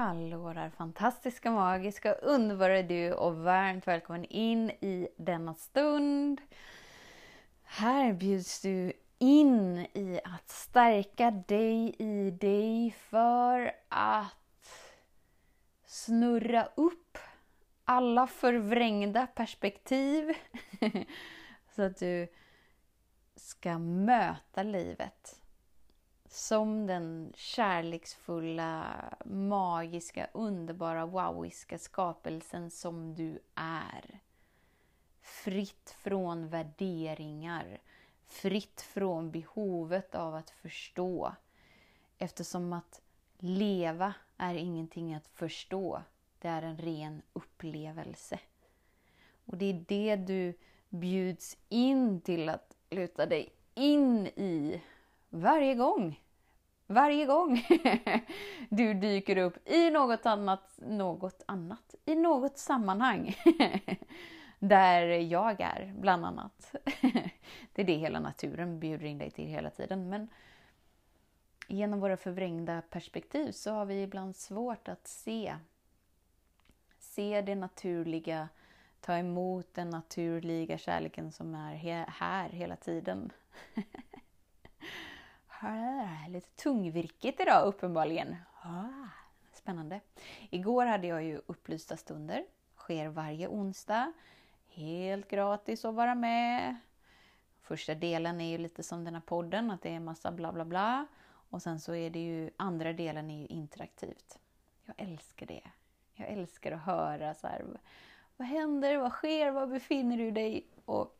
Hallå där fantastiska, magiska, underbara du och varmt välkommen in i denna stund. Här bjuds du in i att stärka dig i dig för att snurra upp alla förvrängda perspektiv så att du ska möta livet som den kärleksfulla, magiska, underbara, wowiska skapelsen som du är. Fritt från värderingar, fritt från behovet av att förstå. Eftersom att leva är ingenting att förstå, det är en ren upplevelse. Och det är det du bjuds in till att luta dig in i varje gång. Varje gång du dyker upp i något annat, något annat, i något sammanhang där jag är, bland annat. Det är det hela naturen bjuder in dig till hela tiden. Men genom våra förvrängda perspektiv så har vi ibland svårt att se, se det naturliga, ta emot den naturliga kärleken som är här hela tiden. Lite tungvirkigt idag uppenbarligen. Ah, spännande. Igår hade jag ju upplysta stunder. Sker varje onsdag. Helt gratis att vara med. Första delen är ju lite som den här podden, att det är massa bla bla bla. Och sen så är det ju, andra delen är ju interaktivt. Jag älskar det. Jag älskar att höra så här, vad händer, vad sker, var befinner du dig? Och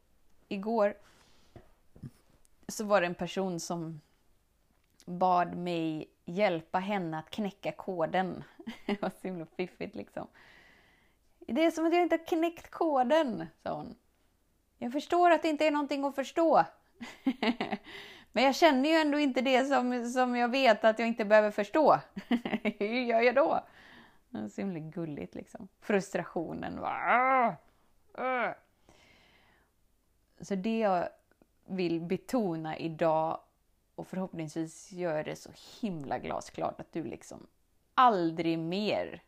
igår så var det en person som bad mig hjälpa henne att knäcka koden. det var så himla fiffigt liksom. Det är som att jag inte har knäckt koden, sa hon. Jag förstår att det inte är någonting att förstå. Men jag känner ju ändå inte det som, som jag vet att jag inte behöver förstå. Hur gör jag då? Det är så himla gulligt liksom. Frustrationen. Så det jag vill betona idag och förhoppningsvis gör det så himla glasklart att du liksom aldrig mer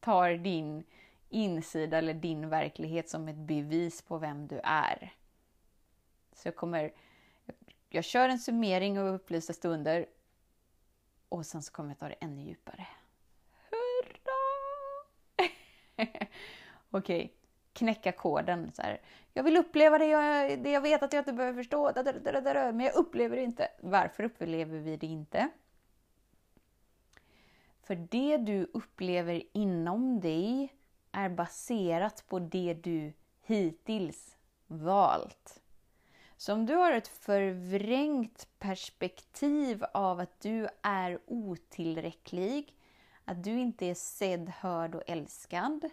tar din insida eller din verklighet som ett bevis på vem du är. Så jag kommer... Jag kör en summering av upplysta stunder och sen så kommer jag ta det ännu djupare. Hurra! Okej, okay knäcka koden. Så här. Jag vill uppleva det jag, det jag vet att jag inte behöver förstå, men jag upplever det inte. Varför upplever vi det inte? För det du upplever inom dig är baserat på det du hittills valt. Så om du har ett förvrängt perspektiv av att du är otillräcklig, att du inte är sedd, hörd och älskad,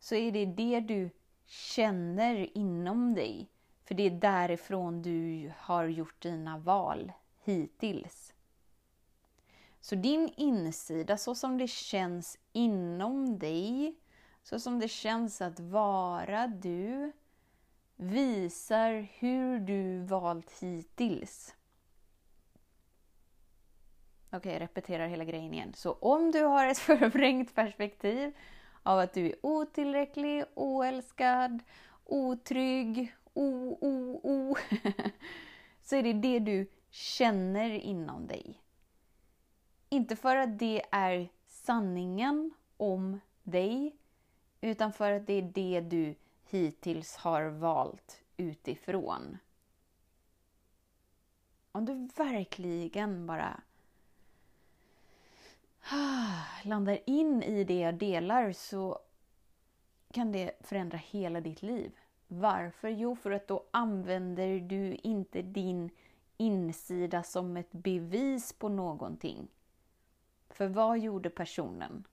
så är det det du känner inom dig. För det är därifrån du har gjort dina val hittills. Så din insida, så som det känns inom dig, så som det känns att vara du, visar hur du valt hittills. Okej, okay, jag repeterar hela grejen igen. Så om du har ett förvrängt perspektiv av att du är otillräcklig, oälskad, otrygg, o, o, o. så är det det du känner inom dig. Inte för att det är sanningen om dig, utan för att det är det du hittills har valt utifrån. Om du verkligen bara landar in i det jag delar så kan det förändra hela ditt liv. Varför? Jo, för att då använder du inte din insida som ett bevis på någonting. För vad gjorde personen?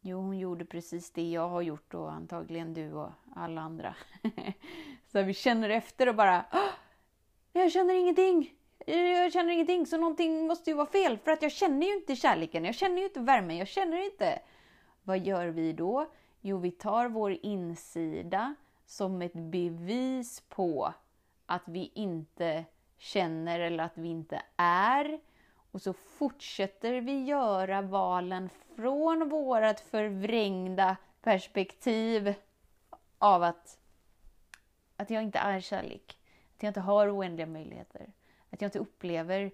Jo, hon gjorde precis det jag har gjort och antagligen du och alla andra. så vi känner efter och bara Jag känner ingenting! Eh, jag känner ingenting, så någonting måste ju vara fel för att jag känner ju inte kärleken, jag känner ju inte värmen, jag känner inte. Vad gör vi då? Jo, vi tar vår insida som ett bevis på att vi inte känner eller att vi inte är. Och så fortsätter vi göra valen från vårt förvrängda perspektiv av att, att jag inte är kärlek. Att jag inte har oändliga möjligheter. Att jag inte upplever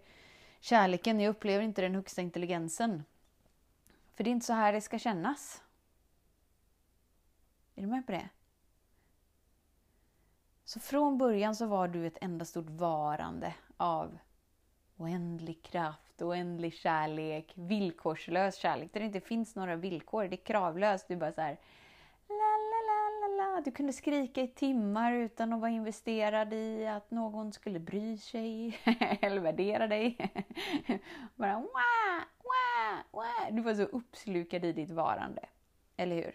kärleken, jag upplever inte den högsta intelligensen. För det är inte så här det ska kännas. Är du med på det? Så från början så var du ett enda stort varande av oändlig kraft, oändlig kärlek, villkorslös kärlek där det inte finns några villkor. Det är kravlöst. Du bara så här, la, la, la, la, la. Du kunde skrika i timmar utan att vara investerad i att någon skulle bry sig eller värdera dig. bara wah, wah, wah. Du var så uppslukad i ditt varande. Eller hur?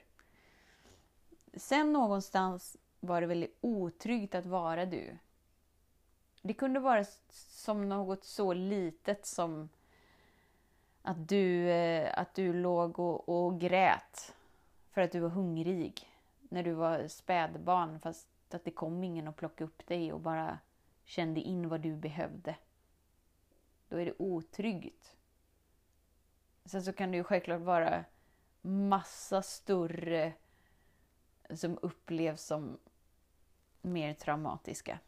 Sen någonstans var det väldigt otryggt att vara du. Det kunde vara som något så litet som att du, eh, att du låg och, och grät för att du var hungrig när du var spädbarn fast att det kom ingen och plockade upp dig och bara kände in vad du behövde. Då är det otryggt. Sen så kan det ju självklart vara massa större som upplevs som mer traumatiska.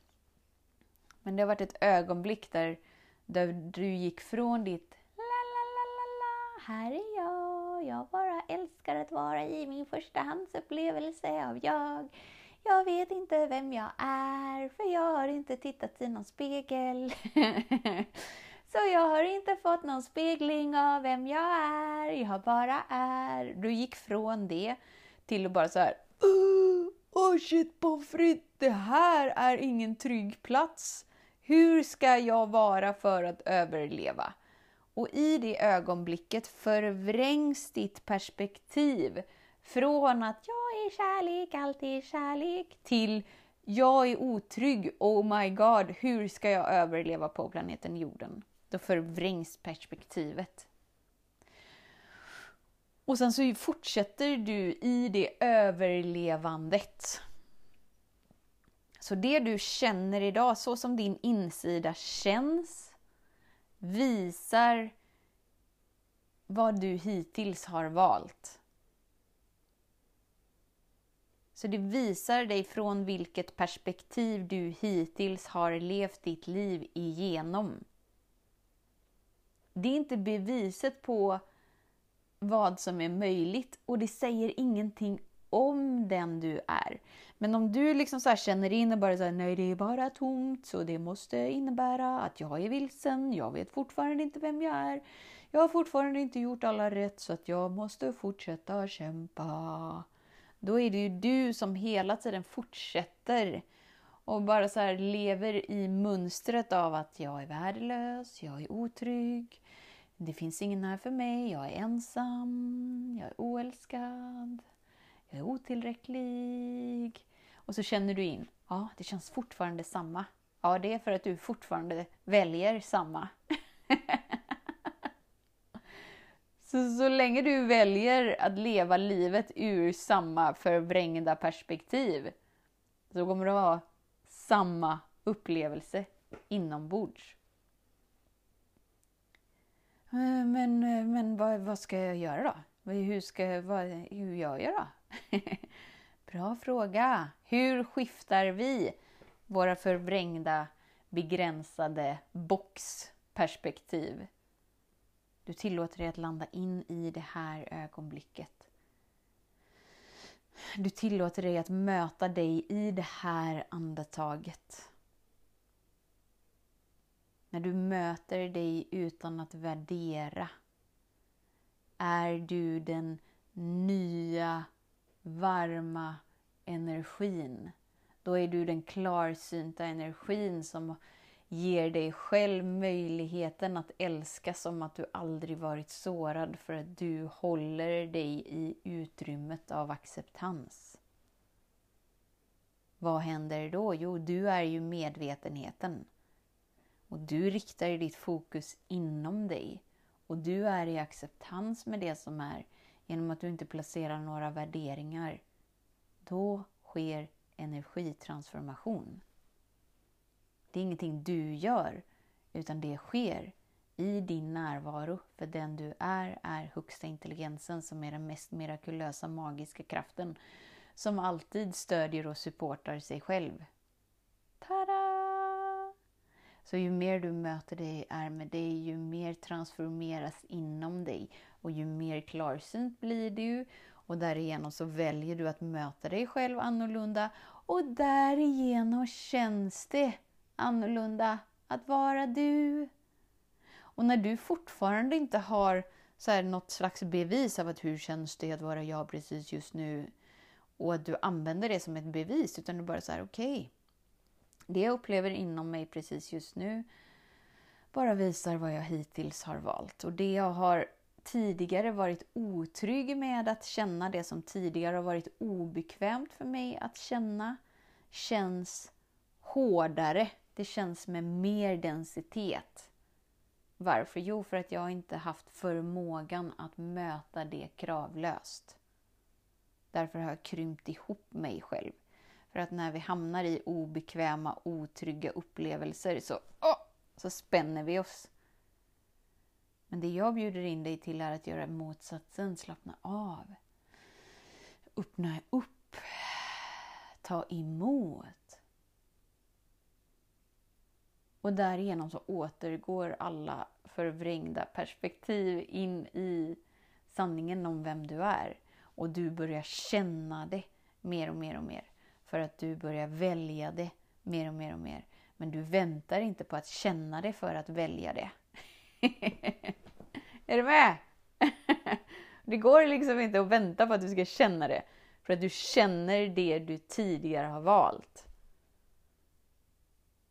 Men det har varit ett ögonblick där, där du gick från ditt la la la la la, här är jag, jag jag älskar att vara i min förstahandsupplevelse av jag. Jag vet inte vem jag är, för jag har inte tittat i någon spegel. Så jag har inte fått någon spegling av vem jag är, jag bara är. Du gick från det till att bara så här Åh oh shit pommes frites, det här är ingen trygg plats. Hur ska jag vara för att överleva? Och i det ögonblicket förvrängs ditt perspektiv från att jag är kärlek, allt är kärlek till jag är otrygg, oh my god, hur ska jag överleva på planeten jorden? Då förvrängs perspektivet. Och sen så fortsätter du i det överlevandet. Så det du känner idag, så som din insida känns, visar vad du hittills har valt. Så det visar dig från vilket perspektiv du hittills har levt ditt liv igenom. Det är inte beviset på vad som är möjligt och det säger ingenting om den du är. Men om du liksom så känner in och bara säger nej det är bara tomt så det måste innebära att jag är vilsen, jag vet fortfarande inte vem jag är. Jag har fortfarande inte gjort alla rätt så att jag måste fortsätta kämpa. Då är det ju du som hela tiden fortsätter och bara så lever i mönstret av att jag är värdelös, jag är otrygg, det finns ingen här för mig, jag är ensam, jag är oälskad, jag är otillräcklig. Och så känner du in, ja det känns fortfarande samma. Ja, det är för att du fortfarande väljer samma. så, så länge du väljer att leva livet ur samma förvrängda perspektiv så kommer du ha samma upplevelse inombords. Eh, men, eh, men vad, vad ska jag göra då? Hur, ska, vad, hur gör jag då? Bra fråga. Hur skiftar vi våra förvrängda, begränsade boxperspektiv? Du tillåter dig att landa in i det här ögonblicket. Du tillåter dig att möta dig i det här andetaget. När du möter dig utan att värdera är du den nya, varma energin. Då är du den klarsynta energin som ger dig själv möjligheten att älska som att du aldrig varit sårad för att du håller dig i utrymmet av acceptans. Vad händer då? Jo, du är ju medvetenheten. Och du riktar ditt fokus inom dig. Och du är i acceptans med det som är genom att du inte placerar några värderingar. Då sker energitransformation. Det är ingenting du gör, utan det sker i din närvaro. För den du är, är högsta intelligensen som är den mest mirakulösa magiska kraften som alltid stödjer och supportar sig själv. Tada! Så ju mer du möter dig, är med dig, ju mer transformeras inom dig och ju mer klarsynt blir du och därigenom så väljer du att möta dig själv annorlunda och därigenom känns det annorlunda att vara du. Och när du fortfarande inte har så här något slags bevis av att hur känns det att vara jag precis just nu och att du använder det som ett bevis utan du bara så här okej. Okay, det jag upplever inom mig precis just nu bara visar vad jag hittills har valt och det jag har tidigare varit otrygg med att känna, det som tidigare har varit obekvämt för mig att känna, känns hårdare. Det känns med mer densitet. Varför? Jo, för att jag inte haft förmågan att möta det kravlöst. Därför har jag krympt ihop mig själv. För att när vi hamnar i obekväma, otrygga upplevelser så, oh, så spänner vi oss. Men det jag bjuder in dig till är att göra motsatsen, slappna av. Öppna upp. Ta emot. Och därigenom så återgår alla förvrängda perspektiv in i sanningen om vem du är. Och du börjar känna det mer och mer och mer. För att du börjar välja det mer och mer och mer. Men du väntar inte på att känna det för att välja det. är du med? det går liksom inte att vänta på att du ska känna det. För att du känner det du tidigare har valt.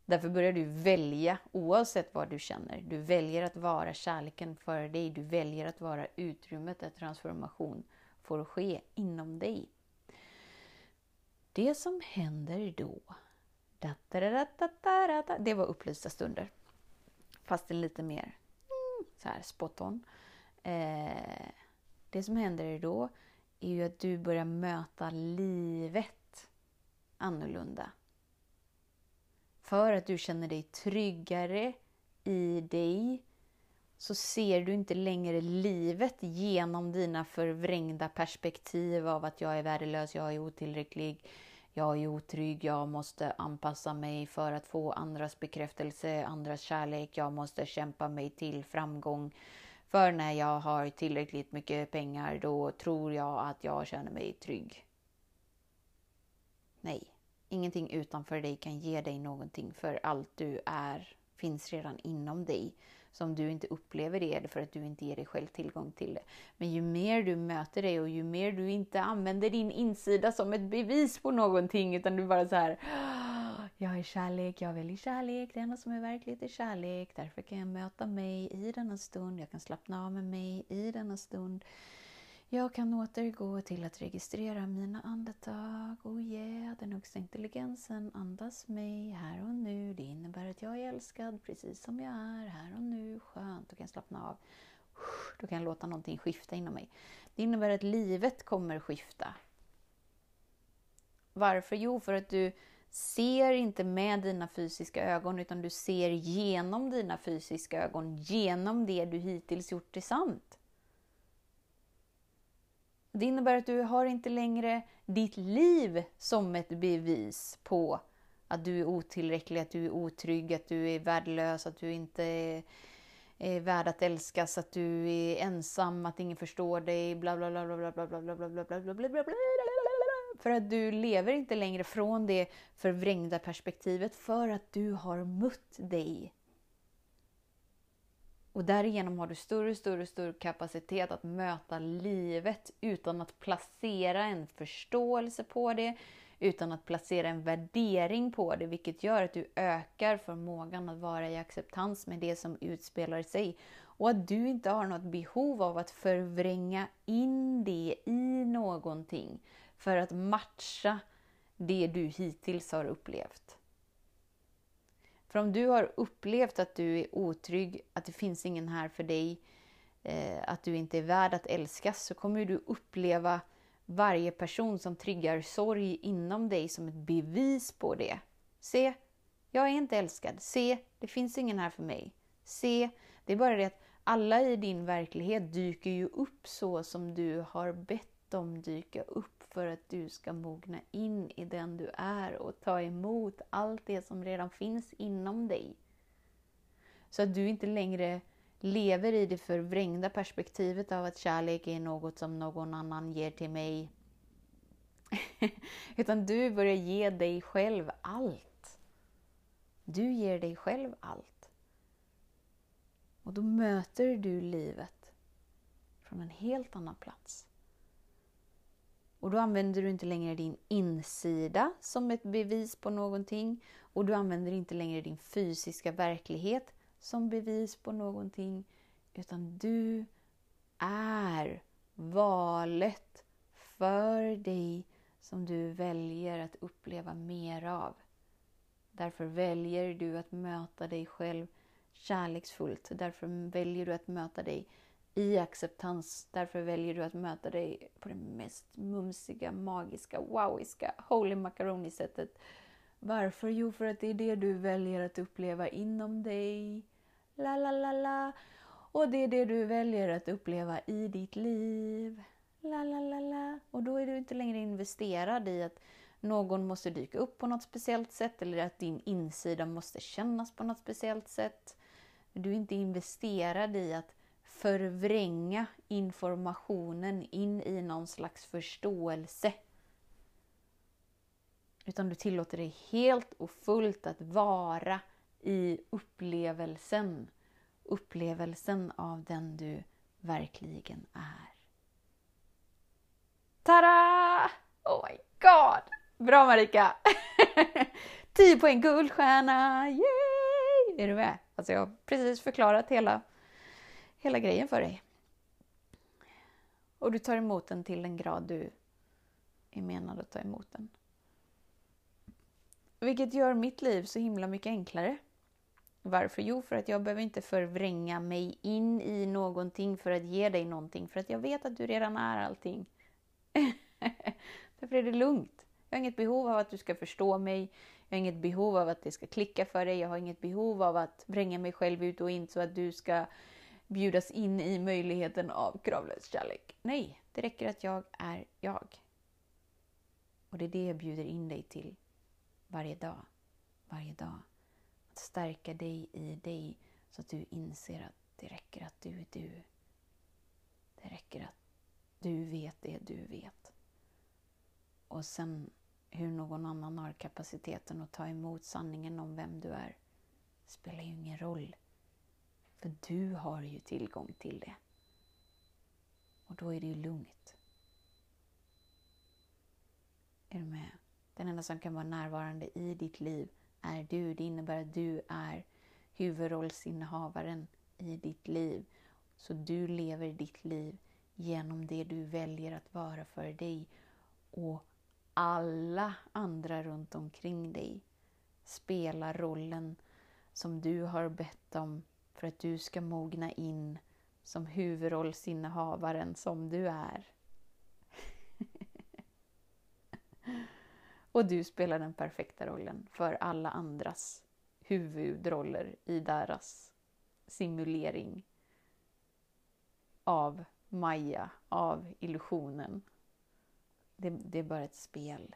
Därför börjar du välja oavsett vad du känner. Du väljer att vara kärleken för dig. Du väljer att vara utrymmet där transformation får ske inom dig. Det som händer då, det var upplysta stunder. Fast en lite mer så här spot on. Eh, det som händer då är ju att du börjar möta livet annorlunda. För att du känner dig tryggare i dig så ser du inte längre livet genom dina förvrängda perspektiv av att jag är värdelös, jag är otillräcklig, jag är otrygg, jag måste anpassa mig för att få andras bekräftelse, andras kärlek, jag måste kämpa mig till framgång. För när jag har tillräckligt mycket pengar då tror jag att jag känner mig trygg. Nej, ingenting utanför dig kan ge dig någonting för allt du är finns redan inom dig. Som du inte upplever det är det för att du inte ger dig själv tillgång till det. Men ju mer du möter det och ju mer du inte använder din insida som ett bevis på någonting utan du bara så här ah, jag är kärlek, jag väljer kärlek, det enda som är verkligt är kärlek. Därför kan jag möta mig i denna stund, jag kan slappna av med mig i denna stund. Jag kan återgå till att registrera mina andetag. Oh yeah, den högsta intelligensen andas mig här och nu. Det innebär att jag är älskad precis som jag är här och nu. Skönt, då kan jag slappna av. Då kan jag låta någonting skifta inom mig. Det innebär att livet kommer skifta. Varför? Jo, för att du ser inte med dina fysiska ögon utan du ser genom dina fysiska ögon, genom det du hittills gjort till sant. Det innebär att du har inte längre ditt liv som ett bevis på att du är otillräcklig, att du är otrygg, att du är värdelös, att du inte är, är värd att älskas, att du är ensam, att ingen förstår dig, bla bla bla bla bla bla bla bla bla bla bla bla bla bla För att du lever inte längre från det förvrängda perspektivet för att du har mött dig och därigenom har du större, större, större kapacitet att möta livet utan att placera en förståelse på det, utan att placera en värdering på det, vilket gör att du ökar förmågan att vara i acceptans med det som utspelar sig. Och att du inte har något behov av att förvränga in det i någonting för att matcha det du hittills har upplevt. För om du har upplevt att du är otrygg, att det finns ingen här för dig, eh, att du inte är värd att älskas, så kommer du uppleva varje person som triggar sorg inom dig som ett bevis på det. Se, jag är inte älskad. Se, det finns ingen här för mig. Se, det är bara det att alla i din verklighet dyker ju upp så som du har bett dem dyka upp för att du ska mogna in i den du är och ta emot allt det som redan finns inom dig. Så att du inte längre lever i det förvrängda perspektivet av att kärlek är något som någon annan ger till mig. Utan du börjar ge dig själv allt. Du ger dig själv allt. Och då möter du livet från en helt annan plats. Och då använder du inte längre din insida som ett bevis på någonting. Och du använder inte längre din fysiska verklighet som bevis på någonting. Utan du är valet för dig som du väljer att uppleva mer av. Därför väljer du att möta dig själv kärleksfullt. Därför väljer du att möta dig i acceptans. Därför väljer du att möta dig på det mest mumsiga, magiska, wowiska, holy macaroni-sättet. Varför? Jo, för att det är det du väljer att uppleva inom dig. La, la, la, la. Och det är det du väljer att uppleva i ditt liv. La, la, la, la. Och då är du inte längre investerad i att någon måste dyka upp på något speciellt sätt eller att din insida måste kännas på något speciellt sätt. Du är inte investerad i att förvränga informationen in i någon slags förståelse. Utan du tillåter dig helt och fullt att vara i upplevelsen. Upplevelsen av den du verkligen är. Tada! Oh my god! Bra Marika! 10 poäng guldstjärna! Yay! Är du med? Alltså jag har precis förklarat hela hela grejen för dig. Och du tar emot den till den grad du är menad att ta emot den. Vilket gör mitt liv så himla mycket enklare. Varför? Jo, för att jag behöver inte förvränga mig in i någonting för att ge dig någonting. För att jag vet att du redan är allting. Därför är det lugnt. Jag har inget behov av att du ska förstå mig. Jag har inget behov av att det ska klicka för dig. Jag har inget behov av att vränga mig själv ut och in så att du ska bjudas in i möjligheten av kravlös kärlek. Nej, det räcker att jag är jag. Och det är det jag bjuder in dig till varje dag. Varje dag. Att stärka dig i dig så att du inser att det räcker att du är du. Det räcker att du vet det du vet. Och sen hur någon annan har kapaciteten att ta emot sanningen om vem du är spelar ju ingen roll. För du har ju tillgång till det. Och då är det ju lugnt. Är du med? Den enda som kan vara närvarande i ditt liv är du. Det innebär att du är huvudrollsinnehavaren i ditt liv. Så du lever ditt liv genom det du väljer att vara för dig. Och alla andra runt omkring dig spelar rollen som du har bett dem för att du ska mogna in som huvudrollsinnehavaren som du är. och du spelar den perfekta rollen för alla andras huvudroller i deras simulering av Maja, av illusionen. Det, det, är bara ett spel.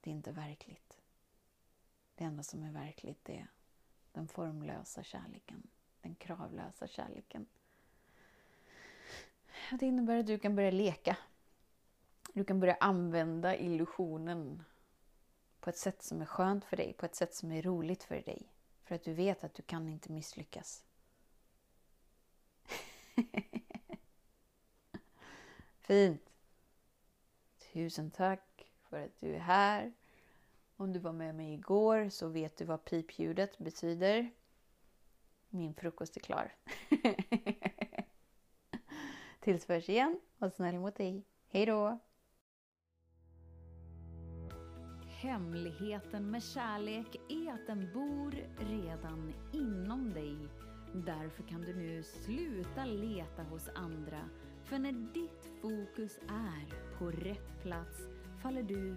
Det är inte verkligt. Det enda som är verkligt är den formlösa kärleken, den kravlösa kärleken. Det innebär att du kan börja leka. Du kan börja använda illusionen på ett sätt som är skönt för dig, på ett sätt som är roligt för dig. För att du vet att du kan inte misslyckas. Fint! Tusen tack för att du är här. Om du var med mig igår så vet du vad pipljudet betyder. Min frukost är klar. Tills vi hörs igen, var snäll mot dig. Hej då! Hemligheten med kärlek är att den bor redan inom dig. Därför kan du nu sluta leta hos andra. För när ditt fokus är på rätt plats faller du